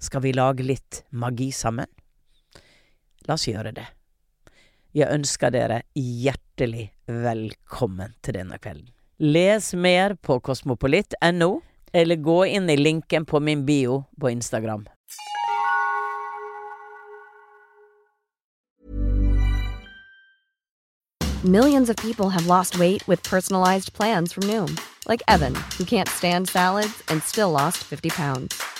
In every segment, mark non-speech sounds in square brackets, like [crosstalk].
Skal vi lage litt magi sammen? La oss gjøre det. Jeg ønsker dere hjertelig velkommen til denne kvelden. Les mer på kosmopolitt.no, eller gå inn i linken på min bio på Instagram. Millions of people have lost weight with personalized plans from Noom, like Evan, who can't stand salads and still lost 50 pounds.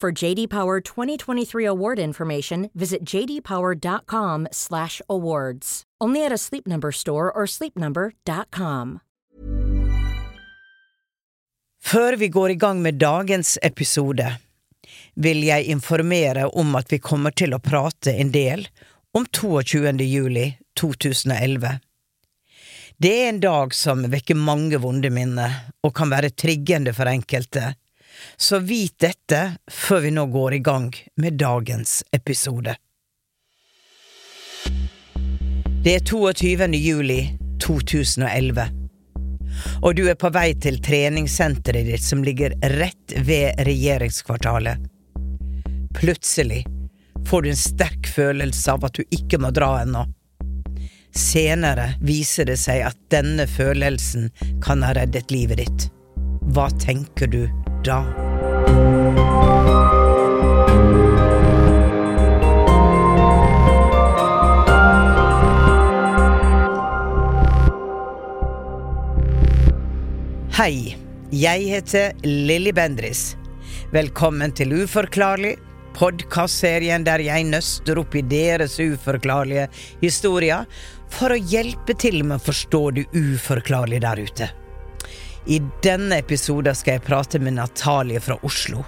For JD Power 2023 award information, visit jdpower.com/awards. Only at a Sleep Number store or sleepnumber.com. Før vi går i gang med dagens episode, vil jeg informere om at vi kommer til å prate en del om 22. juli 2011. Det er en dag som vekker mange vonde minner, og kan være triggende for enkelte, så vit dette før vi nå går i gang med dagens episode. Det er 22. juli 2011 og du er på vei til treningssenteret ditt som ligger rett ved regjeringskvartalet. Plutselig får du en sterk følelse av at du ikke må dra ennå. Senere viser det seg at denne følelsen kan ha reddet livet ditt. Hva tenker du da? Hei, jeg heter Lilly Bendris. Velkommen til Uforklarlig, podkastserien der jeg nøster opp i deres uforklarlige historier for å hjelpe til med å forstå det uforklarlige der ute. I denne episoden skal jeg prate med Natalie fra Oslo.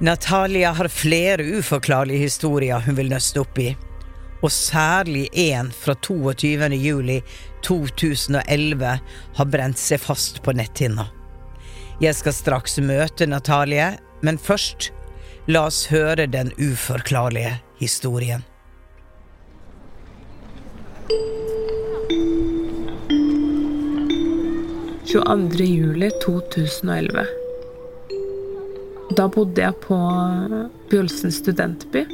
Natalia har flere uforklarlige historier hun vil nøste opp i, og særlig en fra 22. juli 2011 har brent seg fast på netthinna. Jeg skal straks møte Natalie, men først la oss høre den uforklarlige historien. Juli 2011. Da bodde jeg på Bjølsen studentby.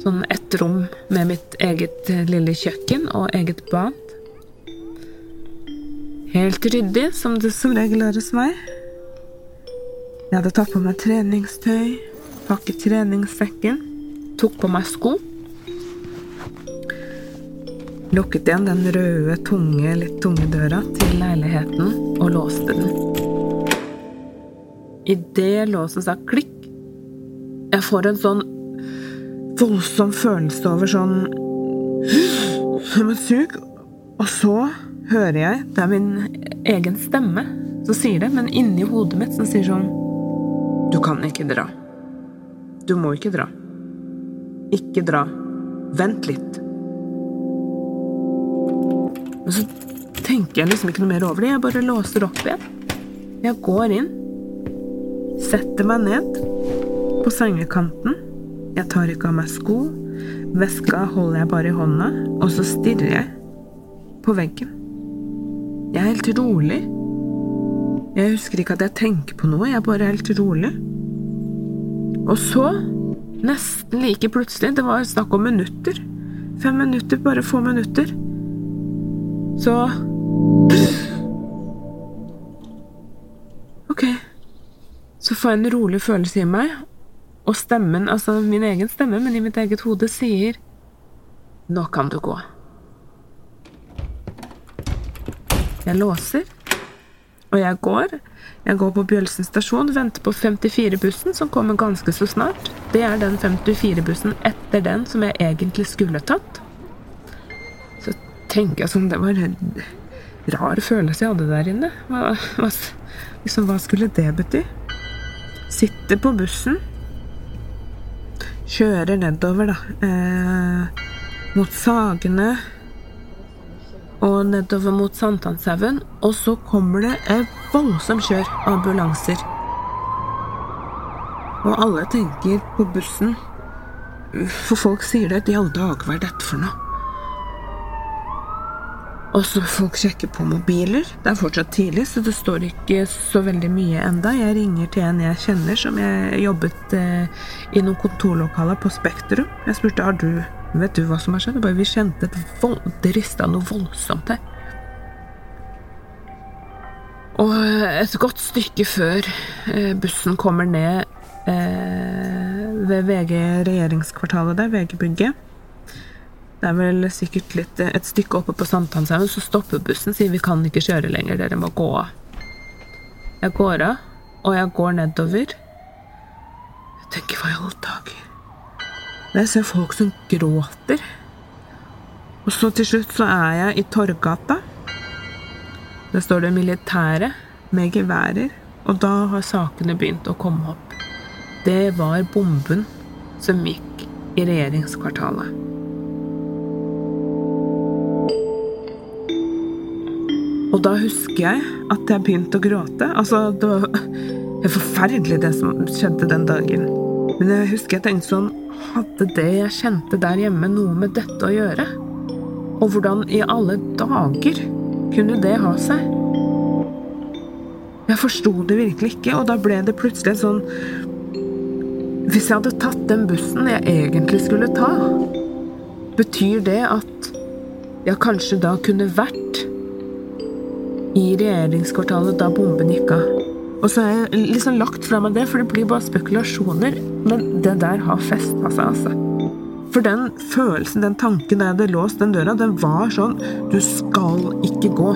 Sånn ett rom med mitt eget lille kjøkken og eget bad. Helt ryddig, som det som regel er hos meg. Jeg hadde tatt på meg treningstøy, pakket treningssekken, tok på meg sko. Lukket igjen den røde, tunge, litt tunge døra til leiligheten og låste den. Idet låsen sa klikk, jeg får en sånn voldsom følelse over sånn Som et sug. Og så hører jeg Det er min egen stemme som sier det, men inni hodet mitt som sier sånn Du kan ikke dra. Du må ikke dra. Ikke dra. Vent litt. Men så tenker jeg liksom ikke noe mer over det. Jeg bare låser opp igjen. Jeg går inn, setter meg ned på sengekanten. Jeg tar ikke av meg sko. Veska holder jeg bare i hånda, og så stirrer jeg på veggen. Jeg er helt rolig. Jeg husker ikke at jeg tenker på noe, jeg er bare helt rolig. Og så, nesten like plutselig, det var snakk om minutter, fem minutter, bare få minutter, så Ok. Så får jeg en rolig følelse i meg, og stemmen, altså min egen stemme, men i mitt eget hode, sier Nå kan du gå. Jeg låser, og jeg går. Jeg går på Bjølsen stasjon, venter på 54-bussen, som kommer ganske så snart. Det er den 54-bussen etter den som jeg egentlig skulle tatt. Tenker jeg sånn Det var en rar følelse jeg hadde der inne. Hva, hva, liksom, hva skulle det bety? Sitter på bussen. Kjører nedover, da. Eh, mot Sagene og nedover mot Sankthanshaugen, og så kommer det et voldsomt kjør av ambulanser. Og alle tenker på bussen, for folk sier det, De alle dager, hva er dette for noe? Og så folk sjekker på mobiler. Det er fortsatt tidlig, så det står ikke så veldig mye enda. Jeg ringer til en jeg kjenner som jeg jobbet eh, i noen kontorlokaler på Spektrum. Jeg spurte har du Vet du hva som har skjedd? Bare, vi kjente et vold, det rista noe voldsomt her. Og et godt stykke før eh, bussen kommer ned eh, ved VG regjeringskvartalet der, VG-bygget Det er vel sikkert litt et stykke oppe på Sankthanshaugen, så stopper bussen, sier vi kan ikke kjøre lenger, dere må gå av. Jeg går av, og jeg går nedover. Jeg tenker hva i alle dager jeg ser folk som gråter. Og så til slutt så er jeg i Torgata. Der står det militære med geværer, og da har sakene begynt å komme opp. Det var bomben som gikk i regjeringskvartalet. Og da husker jeg at jeg begynte å gråte. Altså, det var [laughs] forferdelig det som skjedde den dagen. Men jeg husker jeg tenkte sånn hadde det jeg kjente der hjemme, noe med dette å gjøre? Og hvordan i alle dager kunne det ha seg? Jeg forsto det virkelig ikke, og da ble det plutselig sånn Hvis jeg hadde tatt den bussen jeg egentlig skulle ta, betyr det at jeg kanskje da kunne vært i regjeringskvartalet da bomben gikk av? Og så har jeg liksom lagt fra meg det, for det blir bare spekulasjoner. Men det der har festa seg, altså. For den følelsen, den tanken da jeg hadde låst den døra, den var sånn Du skal ikke gå.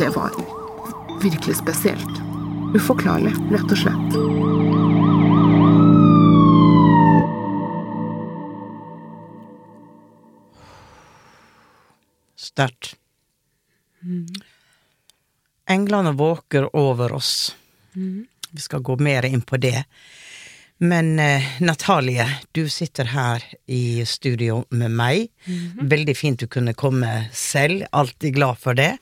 Det var virkelig spesielt. Uforklarlig, rett og slett. Sterkt. Englene våker over oss. Vi skal gå mer inn på det. Men eh, Natalie, du sitter her i studio med meg. Veldig fint du kunne komme selv. Alltid glad for det.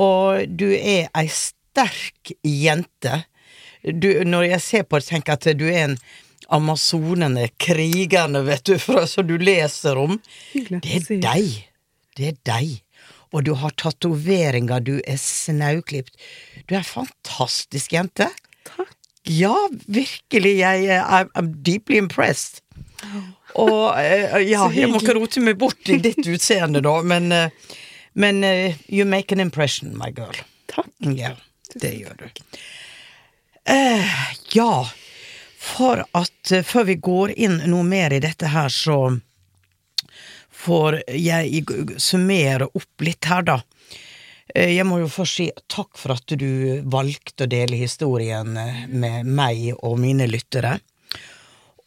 Og du er ei sterk jente. Du, når jeg ser på det, tenker jeg at du er en amazonene, krigerne, vet du, [laughs] fra, som du leser om. Det er deg. Det er deg. Og du har tatoveringer, du er snauklipt. Du er en fantastisk jente. Takk. Ja, virkelig. Jeg er I'm, I'm deeply impressed. Og eh, ja, jeg må ikke rote meg bort i ditt utseende, da, men, eh, men eh, you make an impression, my girl. Takk. Ja, det gjør du. Eh, ja, for at eh, før vi går inn noe mer i dette her, så får jeg summere opp litt her, da. Eh, Jeg må jo først si takk for at du valgte å dele historien eh, med meg og mine lyttere.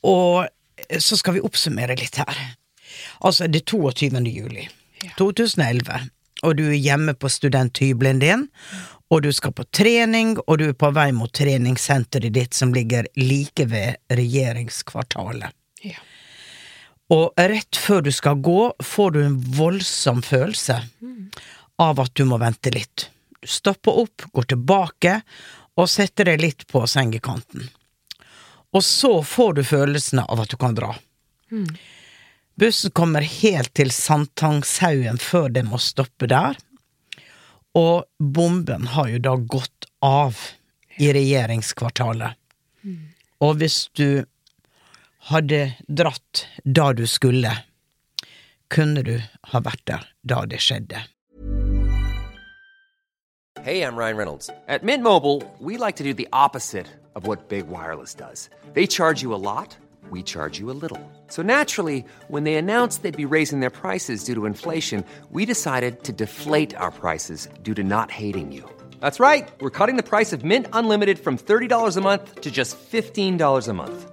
Og eh, så skal vi oppsummere litt her. Altså, det er 22. juli 2011, og du er hjemme på studenthybelen din, og du skal på trening, og du er på vei mot treningssenteret ditt som ligger like ved regjeringskvartalet. Ja. Og rett før du skal gå, får du en voldsom følelse av at du må vente litt. Du stopper opp, går tilbake og setter deg litt på sengekanten. Og så får du følelsen av at du kan dra. Bussen kommer helt til Sankthanshaugen før den må stoppe der. Og bomben har jo da gått av i regjeringskvartalet. Og hvis du hadde dratt da du skulle, kunne du ha vært der da det skjedde. Hey, I'm Ryan Reynolds. At Mint Mobile, we like to do the opposite of what Big Wireless does. They charge you a lot, we charge you a little. So naturally, when they announced they'd be raising their prices due to inflation, we decided to deflate our prices due to not hating you. That's right. We're cutting the price of Mint Unlimited from $30 a month to just $15 a month.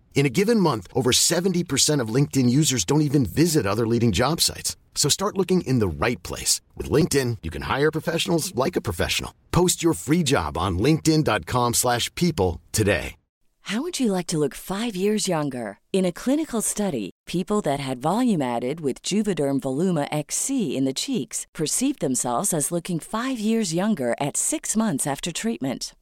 In a given month, over 70% of LinkedIn users don't even visit other leading job sites. So start looking in the right place. With LinkedIn, you can hire professionals like a professional. Post your free job on linkedin.com/people slash people today. How would you like to look five years younger? In a clinical study, people that had volume added with Juvederm Voluma XC in the cheeks perceived themselves as looking five years younger at six months after treatment.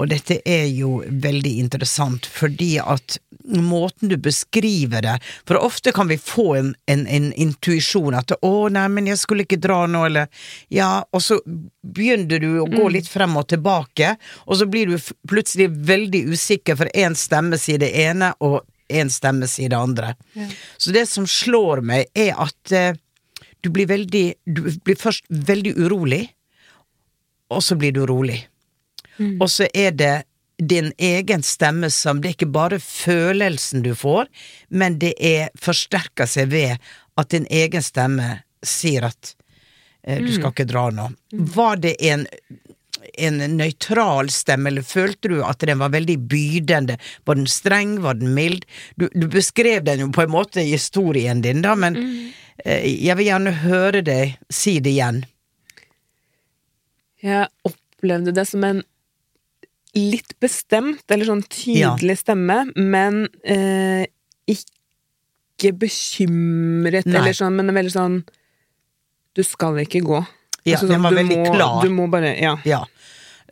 Og dette er jo veldig interessant, fordi at måten du beskriver det For ofte kan vi få en, en, en intuisjon at 'å, nei, men jeg skulle ikke dra nå', eller ja, og så begynner du å gå litt frem og tilbake, og så blir du plutselig veldig usikker, for én stemme sier det ene, og én stemme sier det andre. Så det som slår meg, er at eh, du blir veldig Du blir først veldig urolig, og så blir du rolig. Og så er det din egen stemme som Det er ikke bare følelsen du får, men det er forsterker seg ved at din egen stemme sier at eh, du skal ikke dra nå. Var det en en nøytral stemme, eller følte du at den var veldig bydende? Var den streng, var den mild? Du, du beskrev den jo på en måte i historien din, da, men eh, jeg vil gjerne høre deg si det igjen. Jeg opplevde det som en litt bestemt, eller sånn tydelig stemme, men eh, ikke bekymret, Nei. eller sånn, men veldig sånn Du skal ikke gå. Ja, Altså den sånn, var veldig må, klar. Du må bare Ja. Ja.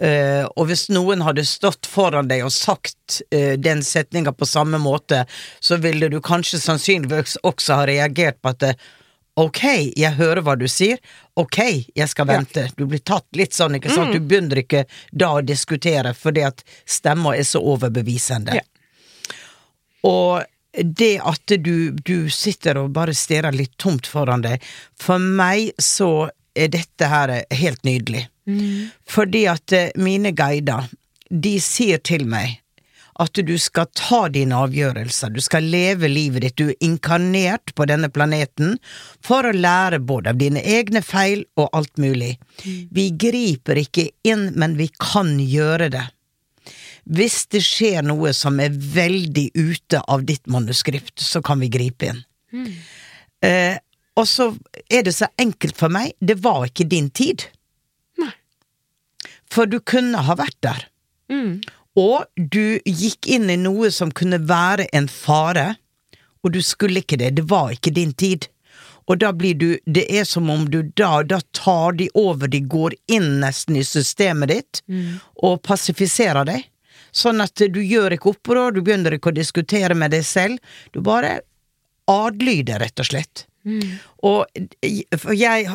Uh, og hvis noen hadde stått foran deg og sagt uh, den setninga på samme måte, så ville du kanskje sannsynligvis også ha reagert på at eh, ok, jeg hører hva du sier, ok, jeg skal vente. Du blir tatt litt sånn, ikke sant, du begynner ikke da å diskutere fordi at stemma er så overbevisende. Ja. Og det at du, du sitter og bare stirrer litt tomt foran deg, for meg så er dette her helt nydelig. Fordi at eh, mine guider, de sier til meg at du skal ta dine avgjørelser, du skal leve livet ditt, du er inkarnert på denne planeten for å lære både av dine egne feil og alt mulig. Vi griper ikke inn, men vi kan gjøre det. Hvis det skjer noe som er veldig ute av ditt manuskript, så kan vi gripe inn. Eh, og så er det så enkelt for meg, det var ikke din tid. For du kunne ha vært der. Og du gikk inn i noe som kunne være en fare, og du skulle ikke det, det var ikke din tid. Og da blir du, det er som om du da, da tar de over, de går inn nesten i systemet ditt, og passifiserer deg. Sånn at du gjør ikke opprør, du begynner ikke å diskutere med deg selv, du bare adlyder, rett og slett. Og for jeg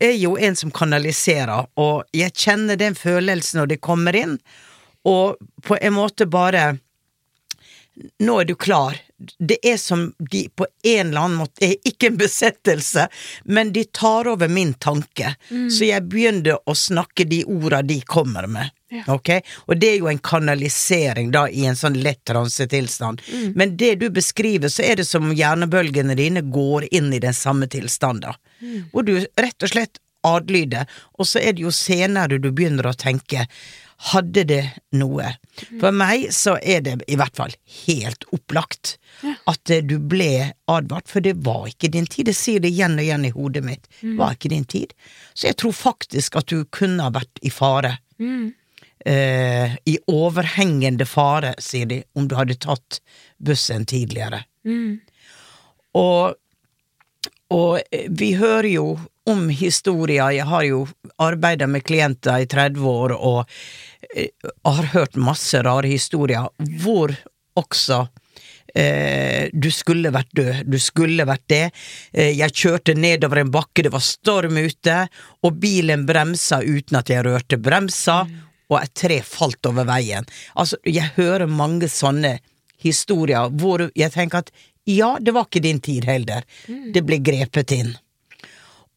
er jo en som kanaliserer, og jeg kjenner den følelsen når det kommer inn, og på en måte bare Nå er du klar. Det er som de på en eller annen måte er Ikke en besettelse, men de tar over min tanke. Så jeg begynner å snakke de orda de kommer med. Ok? Og det er jo en kanalisering da i en sånn lett transetilstand. Men det du beskriver, så er det som om hjernebølgene dine går inn i den samme tilstanden. Hvor du rett og slett adlyder, og så er det jo senere du begynner å tenke hadde det noe? For meg så er det i hvert fall helt opplagt at eh, du ble advart, for det var ikke din tid. Jeg sier det igjen og igjen i hodet mitt. Det var ikke din tid. Så jeg tror faktisk at du kunne ha vært i fare. Eh, I overhengende fare, sier de, om du hadde tatt bussen tidligere. Og, og eh, vi hører jo om historier, jeg har jo arbeida med klienter i 30 år og eh, har hørt masse rare historier, hvor også eh, du skulle vært død, du skulle vært det. Eh, jeg kjørte nedover en bakke, det var storm ute, og bilen bremsa uten at jeg rørte bremsa, og et tre falt over veien. Altså, jeg hører mange sånne historier hvor jeg tenker at ja, det var ikke din tid heller. Det ble grepet inn.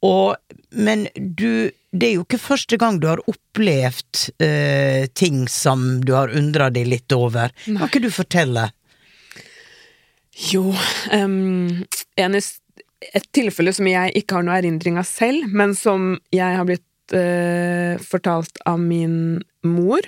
Og, men du, det er jo ikke første gang du har opplevd eh, ting som du har undra deg litt over. Kan ikke du fortelle? Jo, um, enest, et tilfelle som jeg ikke har noe erindring av selv, men som jeg har blitt uh, fortalt av min mor,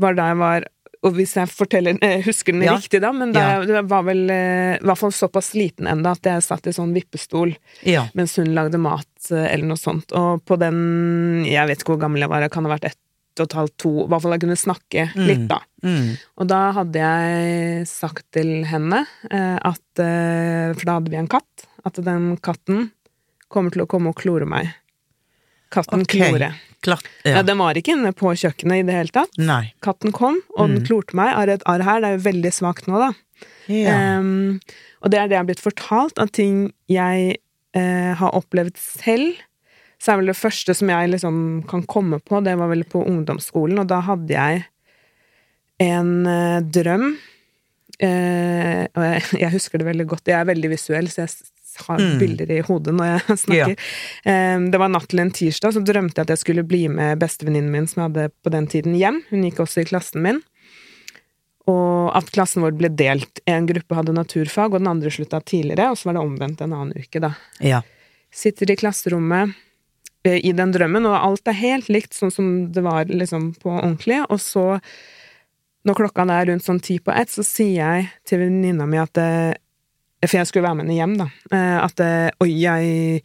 var da jeg var og hvis jeg forteller, eh, husker den Ja. riktig, da, men da Ja. jeg, var vel eh, i hvert fall såpass liten ennå at jeg satt i sånn vippestol Ja. mens hun lagde mat, eh, eller noe sånt. Og på den Jeg vet ikke hvor gammel jeg var, jeg kan ha vært ett og et halvt, to I hvert fall jeg kunne snakke litt, da. Mm. Og da hadde jeg sagt til henne at For da hadde vi en katt. At den katten kommer til å komme og klore meg. Katten okay. klore. Klart. Ja. Ja. Den var ikke inne på kjøkkenet i det hele tatt. Nei. Katten kom, og den klorte meg. Arr et arr her, det er jo veldig svakt nå, da. Ja. Um, og det er det jeg har blitt fortalt, av ting jeg eh, har opplevd selv. Så er vel det første som jeg liksom kan komme på, det var vel på ungdomsskolen, og da hadde jeg en eh, drøm. Eh, og jeg, [laughs] jeg husker det veldig godt. Jeg er veldig visuell, så jeg har Mm. bilder i hodet når jeg [laughs] snakker. Eh, det var natt til en tirsdag, så drømte jeg at jeg skulle bli med bestevenninnen min som jeg hadde på den tiden, hjem. Hun gikk også i klassen min. Og at klassen vår ble delt. En gruppe hadde naturfag, og den andre slutta tidligere, og så var det omvendt en annen uke, da. Ja. Sitter i klasserommet eh, i den drømmen, og alt er helt likt sånn som det var liksom på ordentlig, og så, når klokka er rundt sånn ti på ett, så sier jeg til venninna mi at eh, For jeg skulle være med henne hjem, da. eh, At eh, Oi, jeg,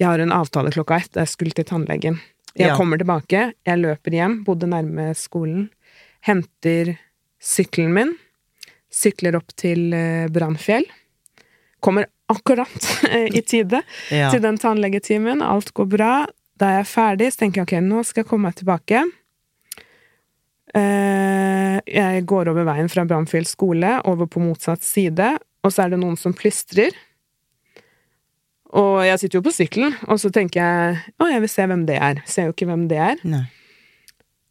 jeg har en avtale klokka ett, jeg skulle til tannlegen. Jeg Ja. kommer tilbake, jeg løper hjem, bodde nærme skolen, henter sykkelen min, sykler opp til eh, Brannfjell, kommer akkurat [laughs] i tide [laughs] Ja. til den tannlegetimen, alt går bra. Da er jeg ferdig, så tenker jeg ok, nå skal jeg komme meg tilbake. Jeg går over veien fra Brannfjell skole, over på motsatt side, og så er det noen som plystrer. Og jeg sitter jo på sykkelen, og så tenker jeg å, jeg vil se hvem det er. Ser jo ikke hvem det er. Nei.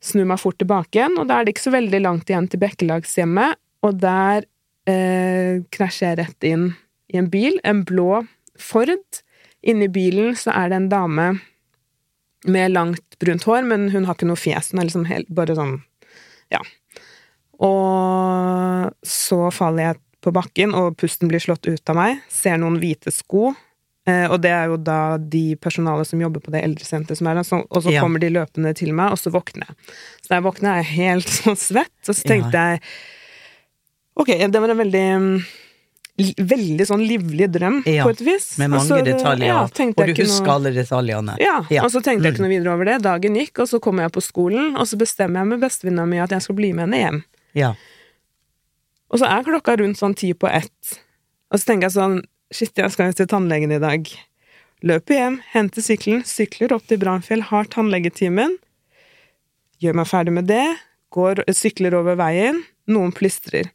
Snur meg fort tilbake igjen, og da er det ikke så veldig langt igjen til Bekkelagshjemmet, og der eh, krasjer jeg rett inn i en bil, en blå Ford. Inni bilen så er det en dame med langt brunt hår, men hun har ikke noe fjes, hun er liksom helt, bare sånn, ja. Og så faller jeg på bakken, og pusten blir slått ut av meg, ser noen hvite sko, Eh, og det er jo da de personalet som jobber på det eldresenteret som er der, og så Ja. kommer de løpende til meg, og så våkner jeg. Så da jeg våkner, er jeg helt [laughs] sånn svett, og så tenkte jeg Ok, det var en veldig mm, Veldig sånn livlig drøm, Ja, på et vis. Med mange så, detaljer, ja, og du husker noe- alle detaljene. ja, Ja. og så tenkte jeg Mm. ikke noe videre over det. Dagen gikk, og så kommer jeg på skolen, og så bestemmer jeg med bestevenninna mi at jeg skal bli med henne hjem. Ja. Og så er klokka rundt sånn ti på ett. Og så tenker jeg sånn Shit, jeg skal jo til tannlegen i dag. Løper hjem, henter sykkelen, sykler opp til Brannfjell, har tannlegetimen. Gjør meg ferdig med det. Går, sykler over veien. Noen plystrer.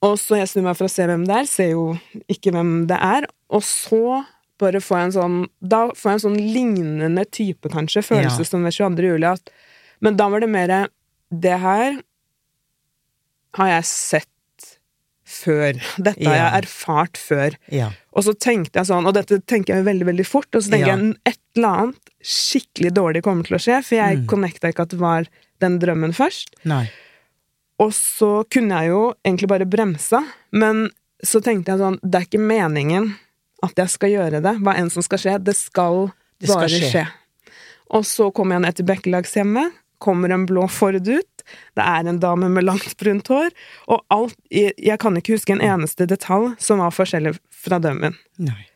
Og så jeg snur meg for å se hvem det er, ser jo ikke hvem det er. Og så bare får jeg en sånn Da får jeg en sånn lignende type, kanskje, følelse Ja. som ved 22. juli. At, men da var det mer Det her har jeg sett før. Dette har jeg erfart før. Ja. Og så tenkte jeg sånn, og dette tenker jeg veldig, veldig fort, og så tenker Ja. jeg et eller annet skikkelig dårlig kommer til å skje, for jeg Mm. connecta ikke at det var den drømmen først. Nei. Og så kunne jeg jo egentlig bare bremsa, men så tenkte jeg sånn, det er ikke meningen at jeg skal gjøre det, hva enn som skal skje, det skal, Det skal bare skje. skje. Og så kommer jeg ned til Bekkelagshjemmet, kommer en blå Ford ut, det er en dame med langt brunt hår, og alt, jeg, kan ikke huske en eneste detalj som var forskjellig fra dømmen. Nei.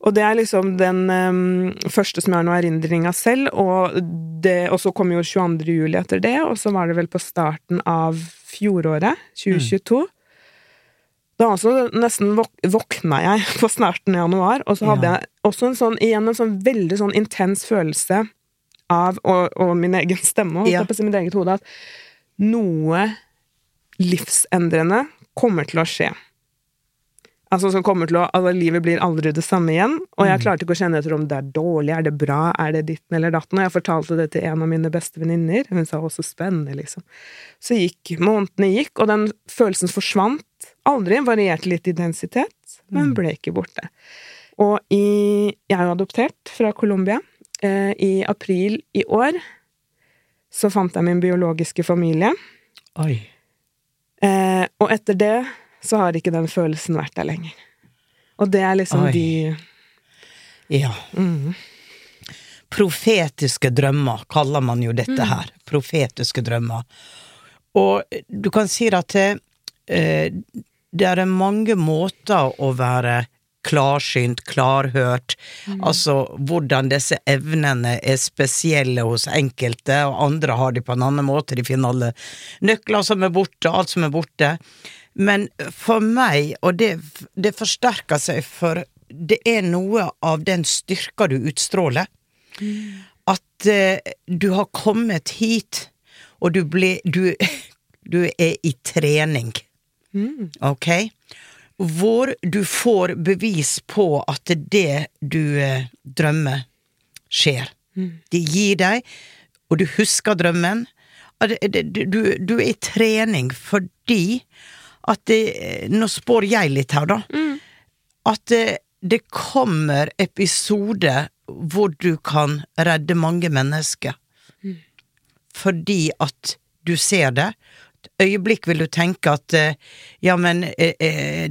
Og det er liksom den um, første som jeg har noe erindring av selv, og, det, og så kom jo 22. juli etter det, og så var det vel på starten av fjoråret, 2022. Da altså nesten våk våkna jeg [laughs] på starten av januar, og så hadde Ja. jeg også en sånn, igjen en sånn veldig sånn intens følelse av, og, og min egen stemme, holdt Ja. på å si, mitt eget hode, at noe livsendrende kommer til å skje. Altså som kommer til å Altså, livet blir aldri det samme igjen. Og jeg klarte ikke å kjenne etter om det er dårlig, er det bra, er det ditten eller datten. Og jeg fortalte det til en av mine beste venninner. Hun sa også spennende, liksom. Så gikk månedene gikk, og den følelsen forsvant aldri. Varierte litt i intensitet, men ble ikke borte. Og i Jeg er jo adoptert fra Colombia. Eh, I april i år så fant jeg min biologiske familie. Oi. Eh, og etter det så har ikke den følelsen vært der lenger. Og det er liksom Oi. de Ja. mm, Profetiske drømmer kaller man jo dette her. Profetiske drømmer. Og du kan si at det, eh, det er mange måter å være klarsynt, klarhørt, altså hvordan disse evnene er spesielle hos enkelte, og andre har de på en annen måte, de finner alle nøkler som er borte, alt som er borte. Men for meg, og det, det forsterker seg, for det er noe av den styrka du utstråler, at eh, du har kommet hit, og du ble Du, [laughs] du er i trening, ok? Hvor du får bevis på at det du eh, drømmer, skjer. De gir deg, og du husker drømmen. Du, du er i trening fordi at det, Nå spår jeg litt her, da. At det, det kommer episoder hvor du kan redde mange mennesker. Fordi at du ser det. Øyeblikk vil du tenke at eh, ja, men eh, eh,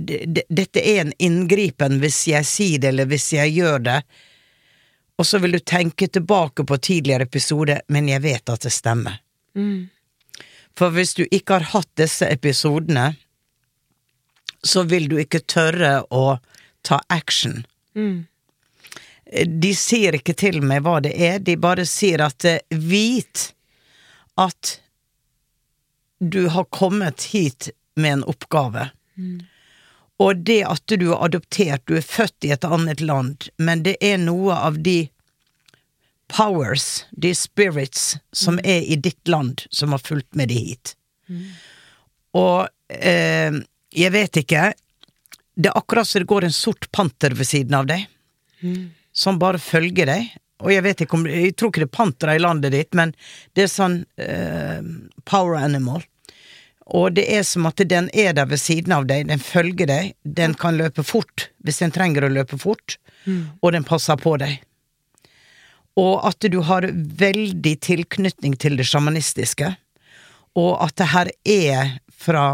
dette er en inngripen hvis jeg sier det, eller hvis jeg gjør det. Og så vil du tenke tilbake på tidligere episode, men jeg vet at det stemmer. For hvis du ikke har hatt disse episodene, så vil du ikke tørre å ta action. De sier ikke til meg hva det er, de bare sier at vit at du har kommet hit med en oppgave. Og det at du er adoptert, du er født i et annet land, men det er noe av de powers, de spirits, som er i ditt land, som har fulgt med de hit. Og eh, jeg vet ikke Det er akkurat som det går en sort panter ved siden av deg, som bare følger deg. Og jeg vet ikke om Jeg tror ikke det er pantere i landet ditt, men det er sånn uh, power animal. Og det er som at den er der ved siden av deg, den følger deg, den kan løpe fort hvis den trenger å løpe fort, og den passer på deg. Og at du har veldig tilknytning til det sjamanistiske, og at det her er fra,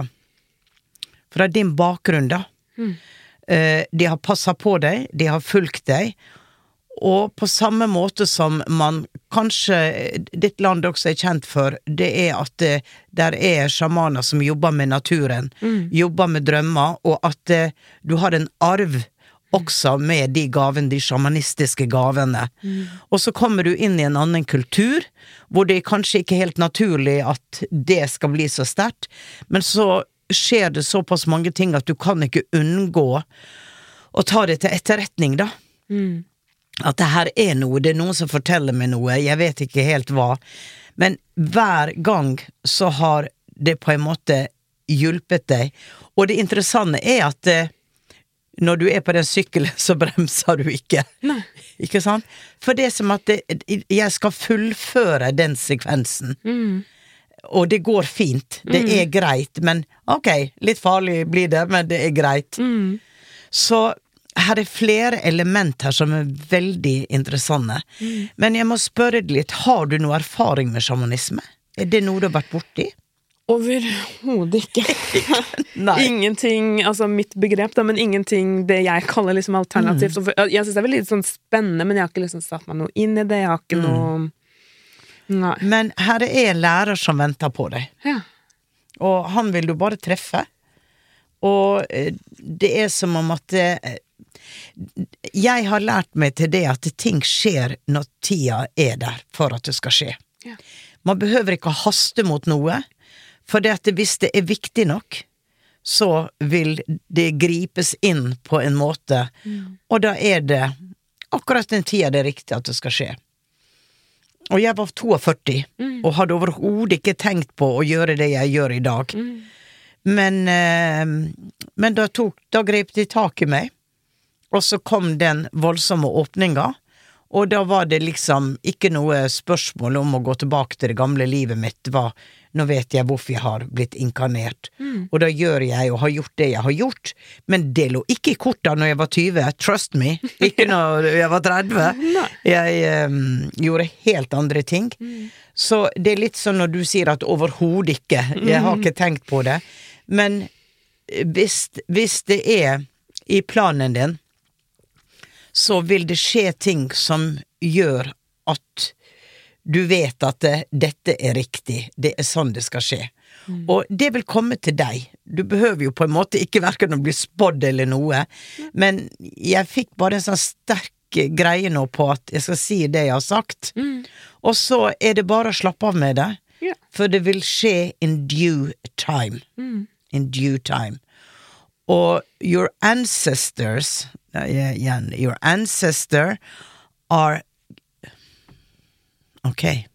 fra din bakgrunn, da. Mm. de har passa på deg, de har fulgt deg, og på samme måte som man kanskje ditt land også er kjent for, det er at det, der er sjamaner som jobber med naturen, jobber med drømmer, og at eh, du har en arv også med de gavene, de sjamanistiske gavene. Og så kommer du inn i en annen kultur, hvor det er kanskje ikke helt naturlig at det skal bli så sterkt, men så skjer det såpass mange ting at du kan ikke unngå å ta det til etterretning, da. At det her er noe, det er noen som forteller meg noe, jeg vet ikke helt hva. Men hver gang så har det på en måte hjulpet deg. Og det interessante er at eh, når du er på den sykkelen, så bremser du ikke. Nei. [laughs] Ikke sant? For det er som at det, jeg skal fullføre den sekvensen. Og det går fint. Det er greit, men ok, litt farlig blir det, men det er greit. Så her er flere element her som er veldig interessante. Men jeg må spørre deg litt, har du noe erfaring med sjamanisme? Er det noe du har vært borti? Overhodet ikke. [laughs] Ingenting, altså mitt begrep, da, men ingenting det jeg kaller liksom alternativt. Mm. Jeg syns det er veldig sånn spennende, men jeg har ikke liksom satt meg noe inn i det. Jeg har ikke noe Nei. Men her er en lærer som venter på deg. Ja. Og han vil du bare treffe. Og eh, det er som om at eh, Jeg har lært meg til det at ting skjer når tida er der for at det skal skje. Ja. Man behøver ikke haste mot noe, for det at hvis det er viktig nok, så vil det gripes inn på en måte, og da er det akkurat den tida det er riktig at det skal skje. Og jeg var 42, og hadde overhodet ikke tenkt på å gjøre det jeg gjør i dag. Men, eh, men da, tok, da grep de tak i meg, og så kom den voldsomme åpninga. Og da var det liksom ikke noe spørsmål om å gå tilbake til det gamle livet mitt. Var, nå vet jeg hvorfor jeg har blitt inkarnert, og da gjør jeg og har gjort det jeg har gjort. Men det lå ikke i korta når jeg var 20, trust me. Ikke [laughs] når jeg var 30. Jeg um, gjorde helt andre ting. Så det er litt sånn når du sier at overhodet ikke, jeg har ikke tenkt på det. Men hvis, hvis det er i planen din, så vil det skje ting som gjør at du vet at det, dette er riktig, det er sånn det skal skje. Og det vil komme til deg. Du behøver jo på en måte ikke verken å bli spådd eller noe, men jeg fikk bare en sånn sterk greie nå på at jeg skal si det jeg har sagt, og så er det bare å slappe av med det, yeah. for det vil skje in due time. In due time. Og your ancestors Nei, igjen Your ancestor are Ok.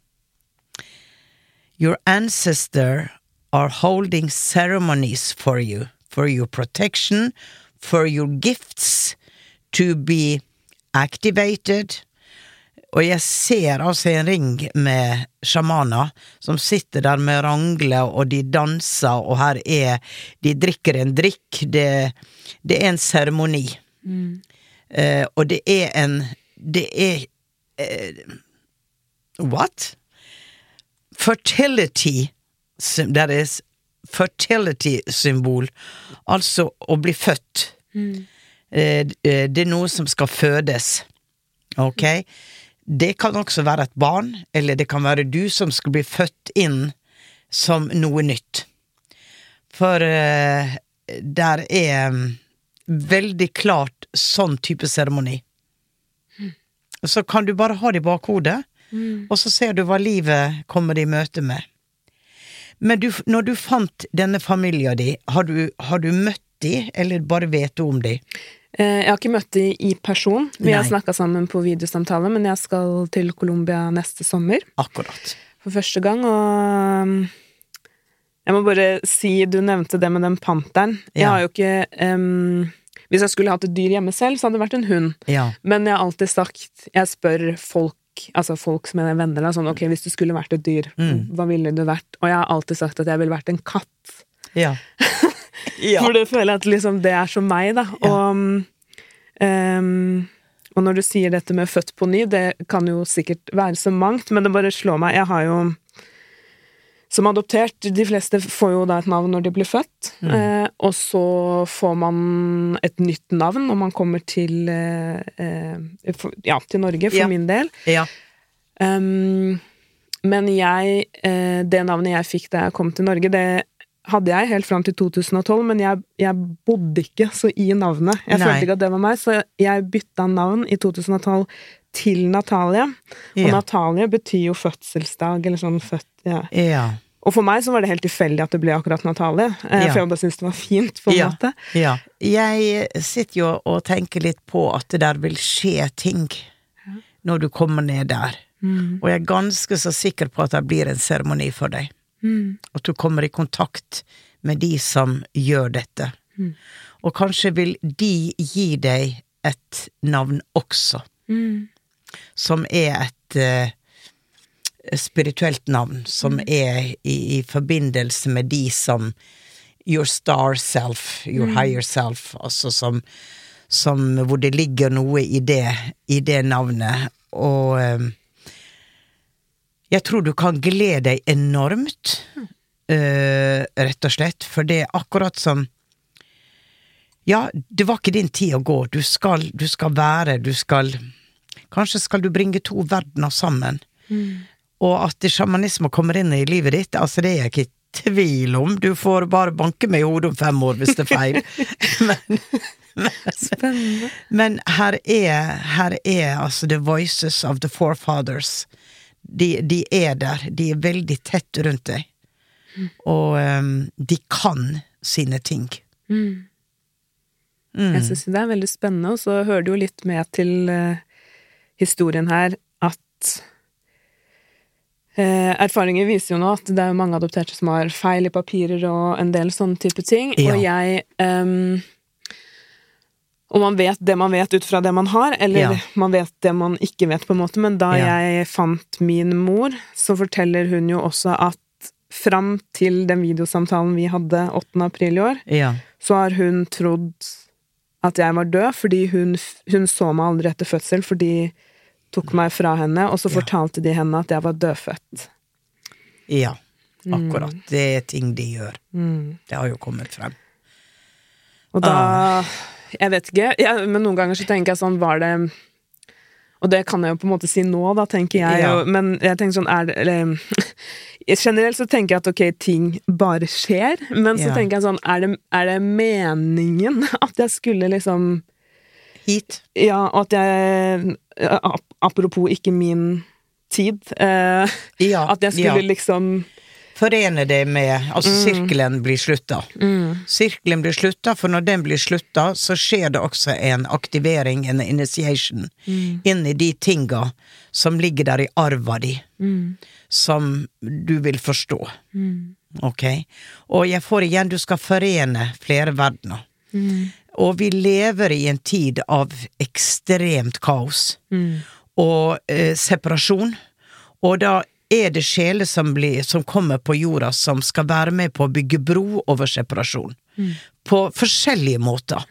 Your ancestor are holding ceremonies for you, for your protection, for your gifts to be activated. Og jeg ser altså en ring med sjamaner som sitter der med rangler, og de danser, og her er De drikker en drikk. Det, det er en seremoni. Eh, og det er en Det er eh, What? Fertility That is fertility-symbol. Altså å bli født. Mm. eh, det er noe som skal fødes. Ok? Det kan også være et barn, eller det kan være du som skal bli født inn som noe nytt. For uh, der er mm, veldig klart sånn type seremoni. Så kan du bare ha det i bakhodet, og så ser du hva livet kommer i møte med. Men du, når du fant denne familien din, har du, har du møtt de, eller bare vet du om de? Eh, Jeg har ikke møtt dem i person. Vi har Nei. snakka sammen på videosamtale, men jeg skal til Colombia neste sommer Akkurat. for første gang, og jeg må bare si, du nevnte det med den panteren. Jeg Ja. har jo ikke um, Hvis jeg skulle hatt et dyr hjemme selv, så hadde det vært en hund. Ja. Men jeg har alltid sagt Jeg spør folk, altså folk som er venner, da, sånn ok, hvis du skulle vært et dyr, Mm. hva ville du vært? Og jeg har alltid sagt at jeg ville vært en katt. Ja. [laughs] ja. For det føler jeg at liksom det er som meg, da. Og, um, og når du sier dette med født på ny, det kan jo sikkert være så mangt, men det bare slår meg. Jeg har jo som adoptert, de fleste får jo da et navn når de blir født, Mm. eh, og så får man et nytt navn når man kommer til eh, eh, for, Ja, til Norge, for Ja. min del. ja. Um, men jeg eh, Det navnet jeg fikk da jeg kom til Norge, det hadde jeg helt fram til 2012, men jeg, jeg bodde ikke så i navnet. Jeg Nei. følte ikke at det var meg, så jeg bytta navn i 2012 til Natalie. Og Ja. Natalie betyr jo fødselsdag, eller sånn født ja. Ja. Og for meg så var det helt tilfeldig at det ble akkurat Natalie, eh, Ja. for jeg bare syntes det var fint, på en Ja. måte. ja. Jeg sitter jo og tenker litt på at det der vil skje ting når du kommer ned der. Og jeg er ganske så sikker på at det blir en seremoni for deg. At du kommer i kontakt med de som gjør dette. Og kanskje vil de gi deg et navn også, som er et uh, spirituelt navn, som er i, i forbindelse med de som your star self, your higher self, altså som, som hvor det ligger noe i det, i det navnet, og eh, jeg tror du kan glede deg enormt, eh, rett og slett, for det er akkurat som Ja, det var ikke din tid å gå, du skal, du skal være, du skal Kanskje skal du bringe to verdener sammen. Og at sjamanisme kommer inn i livet ditt, altså det er jeg ikke i tvil om. Du får bare banke meg i hodet om fem år hvis det er feil. [laughs] [laughs] men, men, men her er, her er altså the voices of the forefathers. De, de er der. De er veldig tett rundt deg. Og um, de kan sine ting. Mm. Mm. Jeg syns det er veldig spennende, og så hører det jo litt med til uh, historien her at uh, Erfaringer viser jo nå at det er mange adopterte som har feil i papirer og en del sånne type ting, Ja. og jeg ehm, Og man vet det man vet ut fra det man har, eller Ja. man vet det man ikke vet, på en måte, men da Ja. jeg fant min mor, så forteller hun jo også at fram til den videosamtalen vi hadde 8. april i år, Ja. så har hun trodd at jeg var død, fordi hun, hun så meg aldri etter fødsel, for de tok meg fra henne, og så fortalte de henne at jeg var dødfødt. ja. Akkurat. Det er ting de gjør. Mm. Det har jo kommet frem. Og da Jeg vet ikke, jeg, men noen ganger så tenker jeg sånn, var det Og det kan jeg jo på en måte si nå, da, tenker jeg Ja. men jeg tenker sånn, er det eller, [laughs] Generelt så tenker jeg at ok, ting bare skjer, men så Ja. tenker jeg sånn, er det, er det meningen [laughs] at jeg skulle liksom Hit. Ja, og at jeg Apropos ikke min tid. Eh, Ja. at jeg skulle ja. liksom Forene det med Altså, sirkelen blir slutta. Sirkelen blir slutta, for når den blir slutta, så skjer det også en aktivering, en initiation, inn i de tinga som ligger der i arva di, som du vil forstå. Ok? Og jeg får igjen, du skal forene flere verdener. Og vi lever i en tid av ekstremt kaos og eh, separasjon. Og da er det sjeler som, blir, som kommer på jorda som skal være med på å bygge bro over separasjon. På forskjellige måter.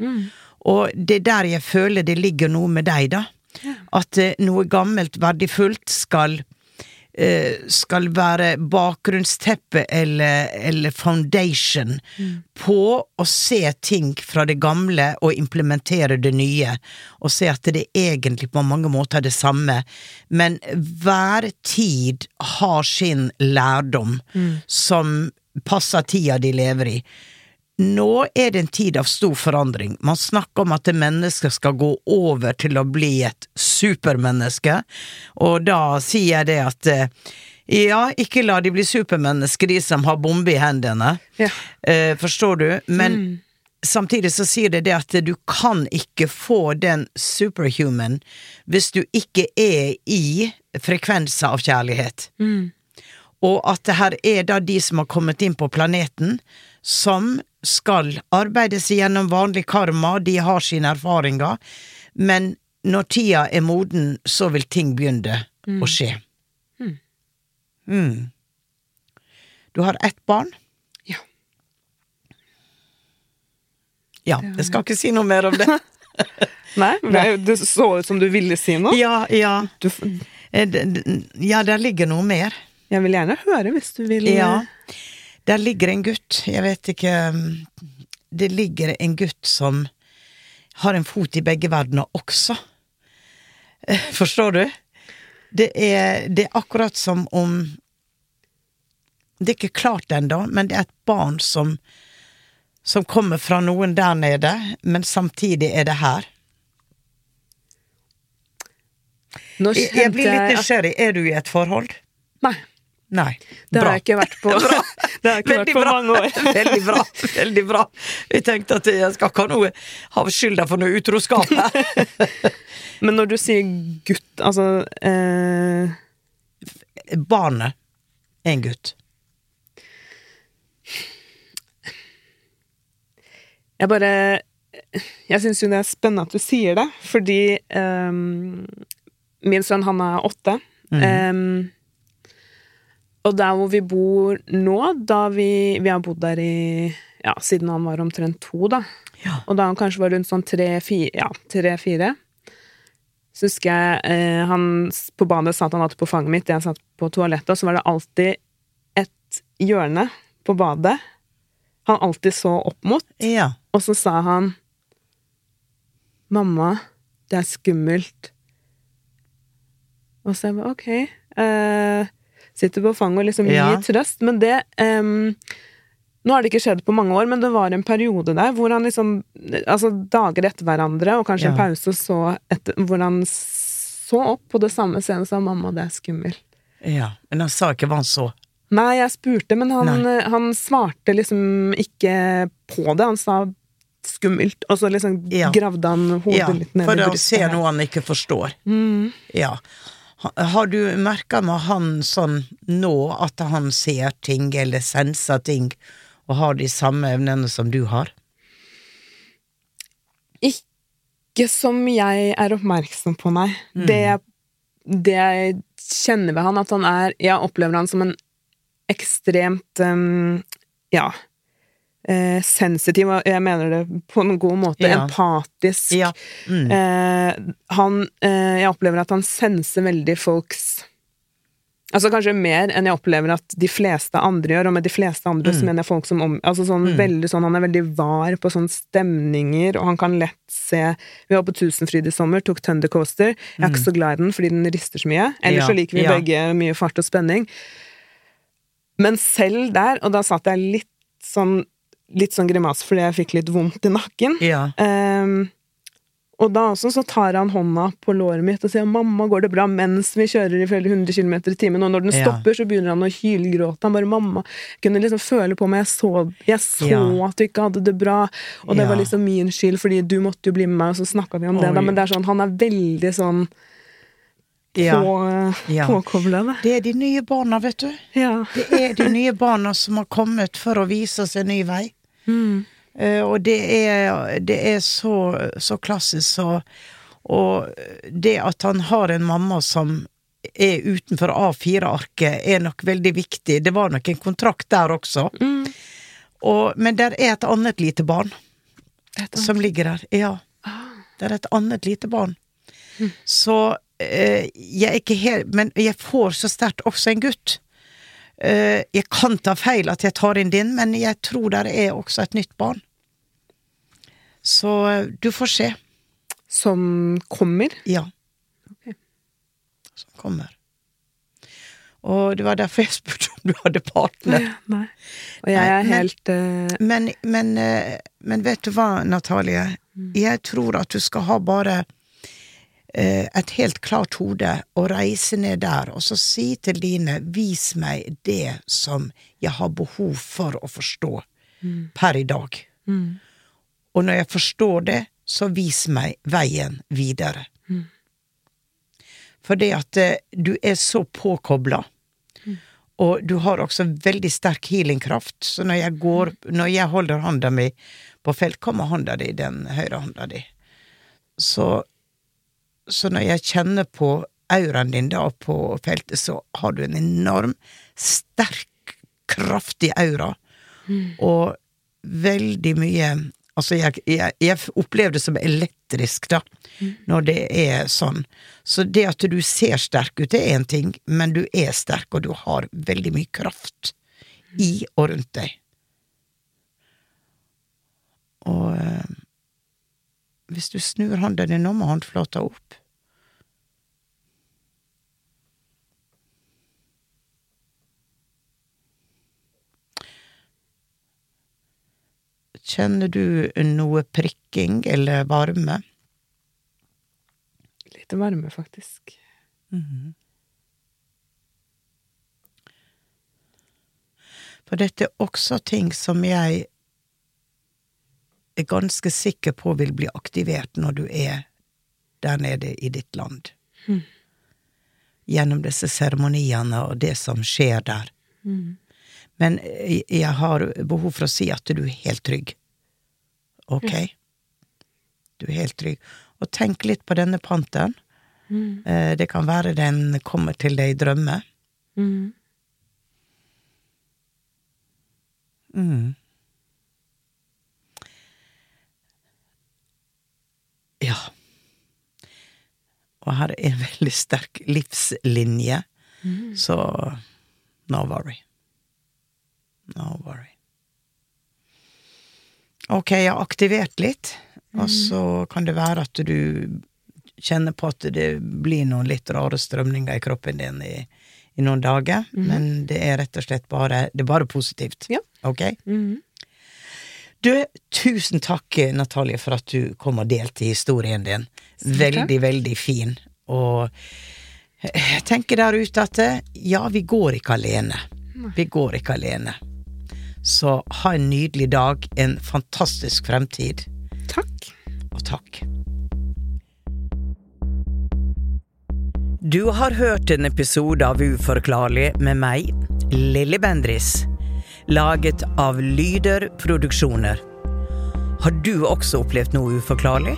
Og det er der jeg føler det ligger noe med deg, da. At eh, noe gammelt, verdifullt skal skal være bakgrunnsteppe eller, eller foundation på å se ting fra det gamle og implementere det nye, og se at det egentlig på mange måter er det samme, men hver tid har sin lærdom som passer tida de lever i. Nå er det en tid av stor forandring. Man snakker om at det mennesket skal gå over til å bli et supermenneske, og da sier jeg det at eh, ja, ikke la de bli supermennesker, de som har bombe i hendene. Ja. Eh, forstår du? Men samtidig så sier det det at du kan ikke få den superhuman hvis du ikke er i frekvenser av kjærlighet. Og at det her er da de som har kommet inn på planeten, som skal arbeide seg gjennom vanlig karma, de har sine erfaringer, men når tida er moden, så vil ting begynne å skje. Mm. Du har ett barn? Ja. Ja, jeg skal ikke si noe mer om det. [laughs] Nei, det, så ut som du ville si noe. Ja, ja. Du, Eh, Ja, der ligger noe mer. jeg vil gjerne høre hvis du vil Ja. Der ligger en gutt, jeg vet ikke mm, Det ligger en gutt som har en fot i begge verdener også. Eh, [laughs] Forstår du? Det er, det er akkurat som om Det er ikke klart ennå, men det er et barn som som kommer fra noen der nede, men samtidig er det her. Jeg, jeg blir litt nysgjerrig. Er du i et forhold? Nei, Nei. det har Bra. jeg ikke vært på. [laughs] Bra. Det har jeg ikke vært på bra. mange år. [laughs] Veldig bra. Veldig bra. Jeg tenkte at jeg skal ikke ha noe ha skylda for noe utroskap her. [laughs] Men når du sier gutt, altså eh, Barnet er en gutt. Jeg bare Jeg syns jo det er spennende at du sier det, fordi um, min sønn, han er åtte. Mm. Ehm, og der hvor vi bor nå, da vi Vi har bodd der i Ja, siden han var omtrent to, da. Ja. Og da han kanskje var rundt sånn tre-fire Ja, tre-fire. Så husker jeg eh, han på badet satt han alltid på fanget mitt, jeg satt på toalettet, og så var det alltid et hjørne på badet han alltid så opp mot. Ja. Og så sa han Mamma, det er skummelt. Og så jeg bare ok. Eh, sitter på fanget og liksom Ja. gir trøst. Men det um, Nå har det ikke skjedd på mange år, men det var en periode der hvor han liksom Altså dager etter hverandre, og kanskje en pause, så etter, hvor han så opp på det samme scenen og sa 'mamma, det er skummelt'. ja. Men han sa ikke hva han så. Nei, jeg spurte, men han, han svarte liksom ikke på det. Han sa skummelt, og så liksom Ja. gravde han hodet Ja, litt ned for å se noe han ikke forstår. Mm. Ja. Ha- Har du merka med han sånn nå at han ser ting eller senser ting, og har de samme evnene som du har? Ikke som jeg er oppmerksom på, nei. Det, jeg, det jeg kjenner ved han, at han er Jeg opplever han som en ekstremt um, Ja. Eh, sensitiv, og jeg mener det på en god måte. Ja. Empatisk. Ja. Mm. Eh, han eh, Jeg opplever at han senser veldig folks Altså kanskje mer enn jeg opplever at de fleste andre gjør, og med de fleste andre så mener jeg folk som om... Altså sånn veldig sånn, Han er veldig var på sånne stemninger, og han kan lett se Vi var på Tusenfryd i sommer, tok Thunder Coaster. Jeg er ikke så glad i den fordi den rister så mye. Ellers Ja, så liker vi ja. begge mye fart og spenning. Men selv der, og da satt jeg litt sånn Litt sånn grimase fordi jeg fikk litt vondt i nakken. Ja. Um, og da også så tar han hånda på låret mitt og sier 'mamma, går det bra?' mens vi kjører i flere hundre kilometer i timen. Og når den Ja. stopper, så begynner han å hylgråte. Han bare 'mamma'. Jeg kunne liksom føle på meg, jeg så, jeg så Ja. at du ikke hadde det bra. Og det Ja. var liksom min skyld, fordi du måtte jo bli med meg, og så snakka vi om det. Da. Men det er sånn, han er veldig sånn Ja. på, påkobla, da. Det er de nye barna, vet du. Ja. Det er de nye barna som har kommet for å vise oss en ny vei. Mm. Uh, og det er, det er så, så klassisk, så Og det at han har en mamma som er utenfor A4-arket, er nok veldig viktig. Det var nok en kontrakt der også. Mm. Og, men der er et annet lite barn annet. som ligger der. Ja. Det er et annet lite barn. Så uh, jeg er ikke helt Men jeg får så sterkt også en gutt. Eh, jeg kan ta feil at jeg tar inn din, men jeg tror der er også et nytt barn. Så eh, du får se. Som kommer. Ja. Som kommer. Og det var derfor jeg spurte om du hadde partner. Nei. Og jeg er helt uh... Men, men, eh, men vet du hva, Natalie? Jeg tror at du skal ha bare et helt klart hode og reise ned der, og så si til dine vis meg det som jeg har behov for å forstå per i dag. Og når jeg forstår det, så vis meg veien videre. For det at eh, du er så påkobla, og du har også veldig sterk healingkraft, så når jeg går, når jeg holder hånda mi på felt, kommer hånda di, den høyre hånda di. Så, så når jeg kjenner på auraen din da på feltet, så har du en enorm, sterk, kraftig aura, og veldig mye Altså, jeg, jeg, jeg opplever det som elektrisk, da, når det er sånn. Så det at du ser sterk ut, det er én ting, men du er sterk, og du har veldig mye kraft i og rundt deg. Og øh, hvis du snur hånda di nå med håndflata opp Kjenner du noe prikking eller varme? litt varme, faktisk. For dette er også ting som jeg er ganske sikker på vil bli aktivert når du er der nede i ditt land. Gjennom disse seremoniene og det som skjer der. Men jeg har behov for å si at du er helt trygg. Ok? Du er helt trygg. Og tenk litt på denne panteren. Eh, Det kan være den kommer til deg i drømmer. Mm. Mm. Ja. Og her er en veldig sterk livslinje, så no worry. No worry. Ok, jeg har aktivert litt, og så kan det være at du kjenner på at det blir noen litt rare strømninger i kroppen din i, i noen dager, men det er rett og slett bare, det er bare positivt. Ja. Ok? Mm. Du, tusen takk, Natalie, for at du kom og delte historien din. Veldig, veldig fin. Og jeg tenker der ute at ja, vi går ikke alene. Vi går ikke alene. Så ha en nydelig dag, en fantastisk fremtid, Takk. og takk. Du har hørt en episode av Uforklarlig med meg, Lilly Bendris. Laget av Lyder Produksjoner. Har du også opplevd noe uforklarlig?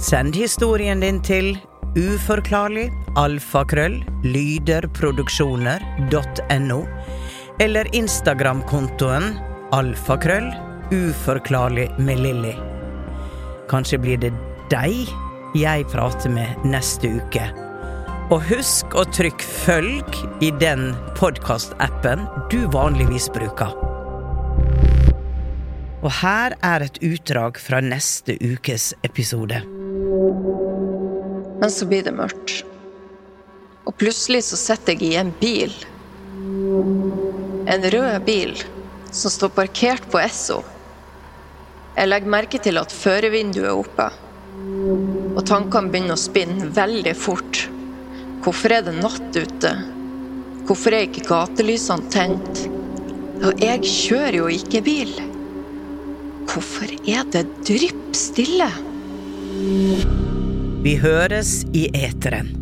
Send historien din til uforklarlig alfakrøll lyderproduksjoner.no eller Instagram-kontoen alfakrøll uforklarlig med Lilly. Kanskje blir det deg jeg prater med neste uke. Og husk å trykke følg i den podkastappen du vanligvis bruker. Og her er et utdrag fra neste ukes episode. Men så blir det mørkt. Og plutselig så sitter jeg i en bil. En rød bil som står parkert på Esso. Jeg legger merke til at førervinduet er oppe. Og tankene begynner å spinne veldig fort. Hvorfor er det natt ute? Hvorfor er ikke gatelysene tent? Og jeg kjører jo ikke bil. Hvorfor er det drypp stille? Vi høres i eteren.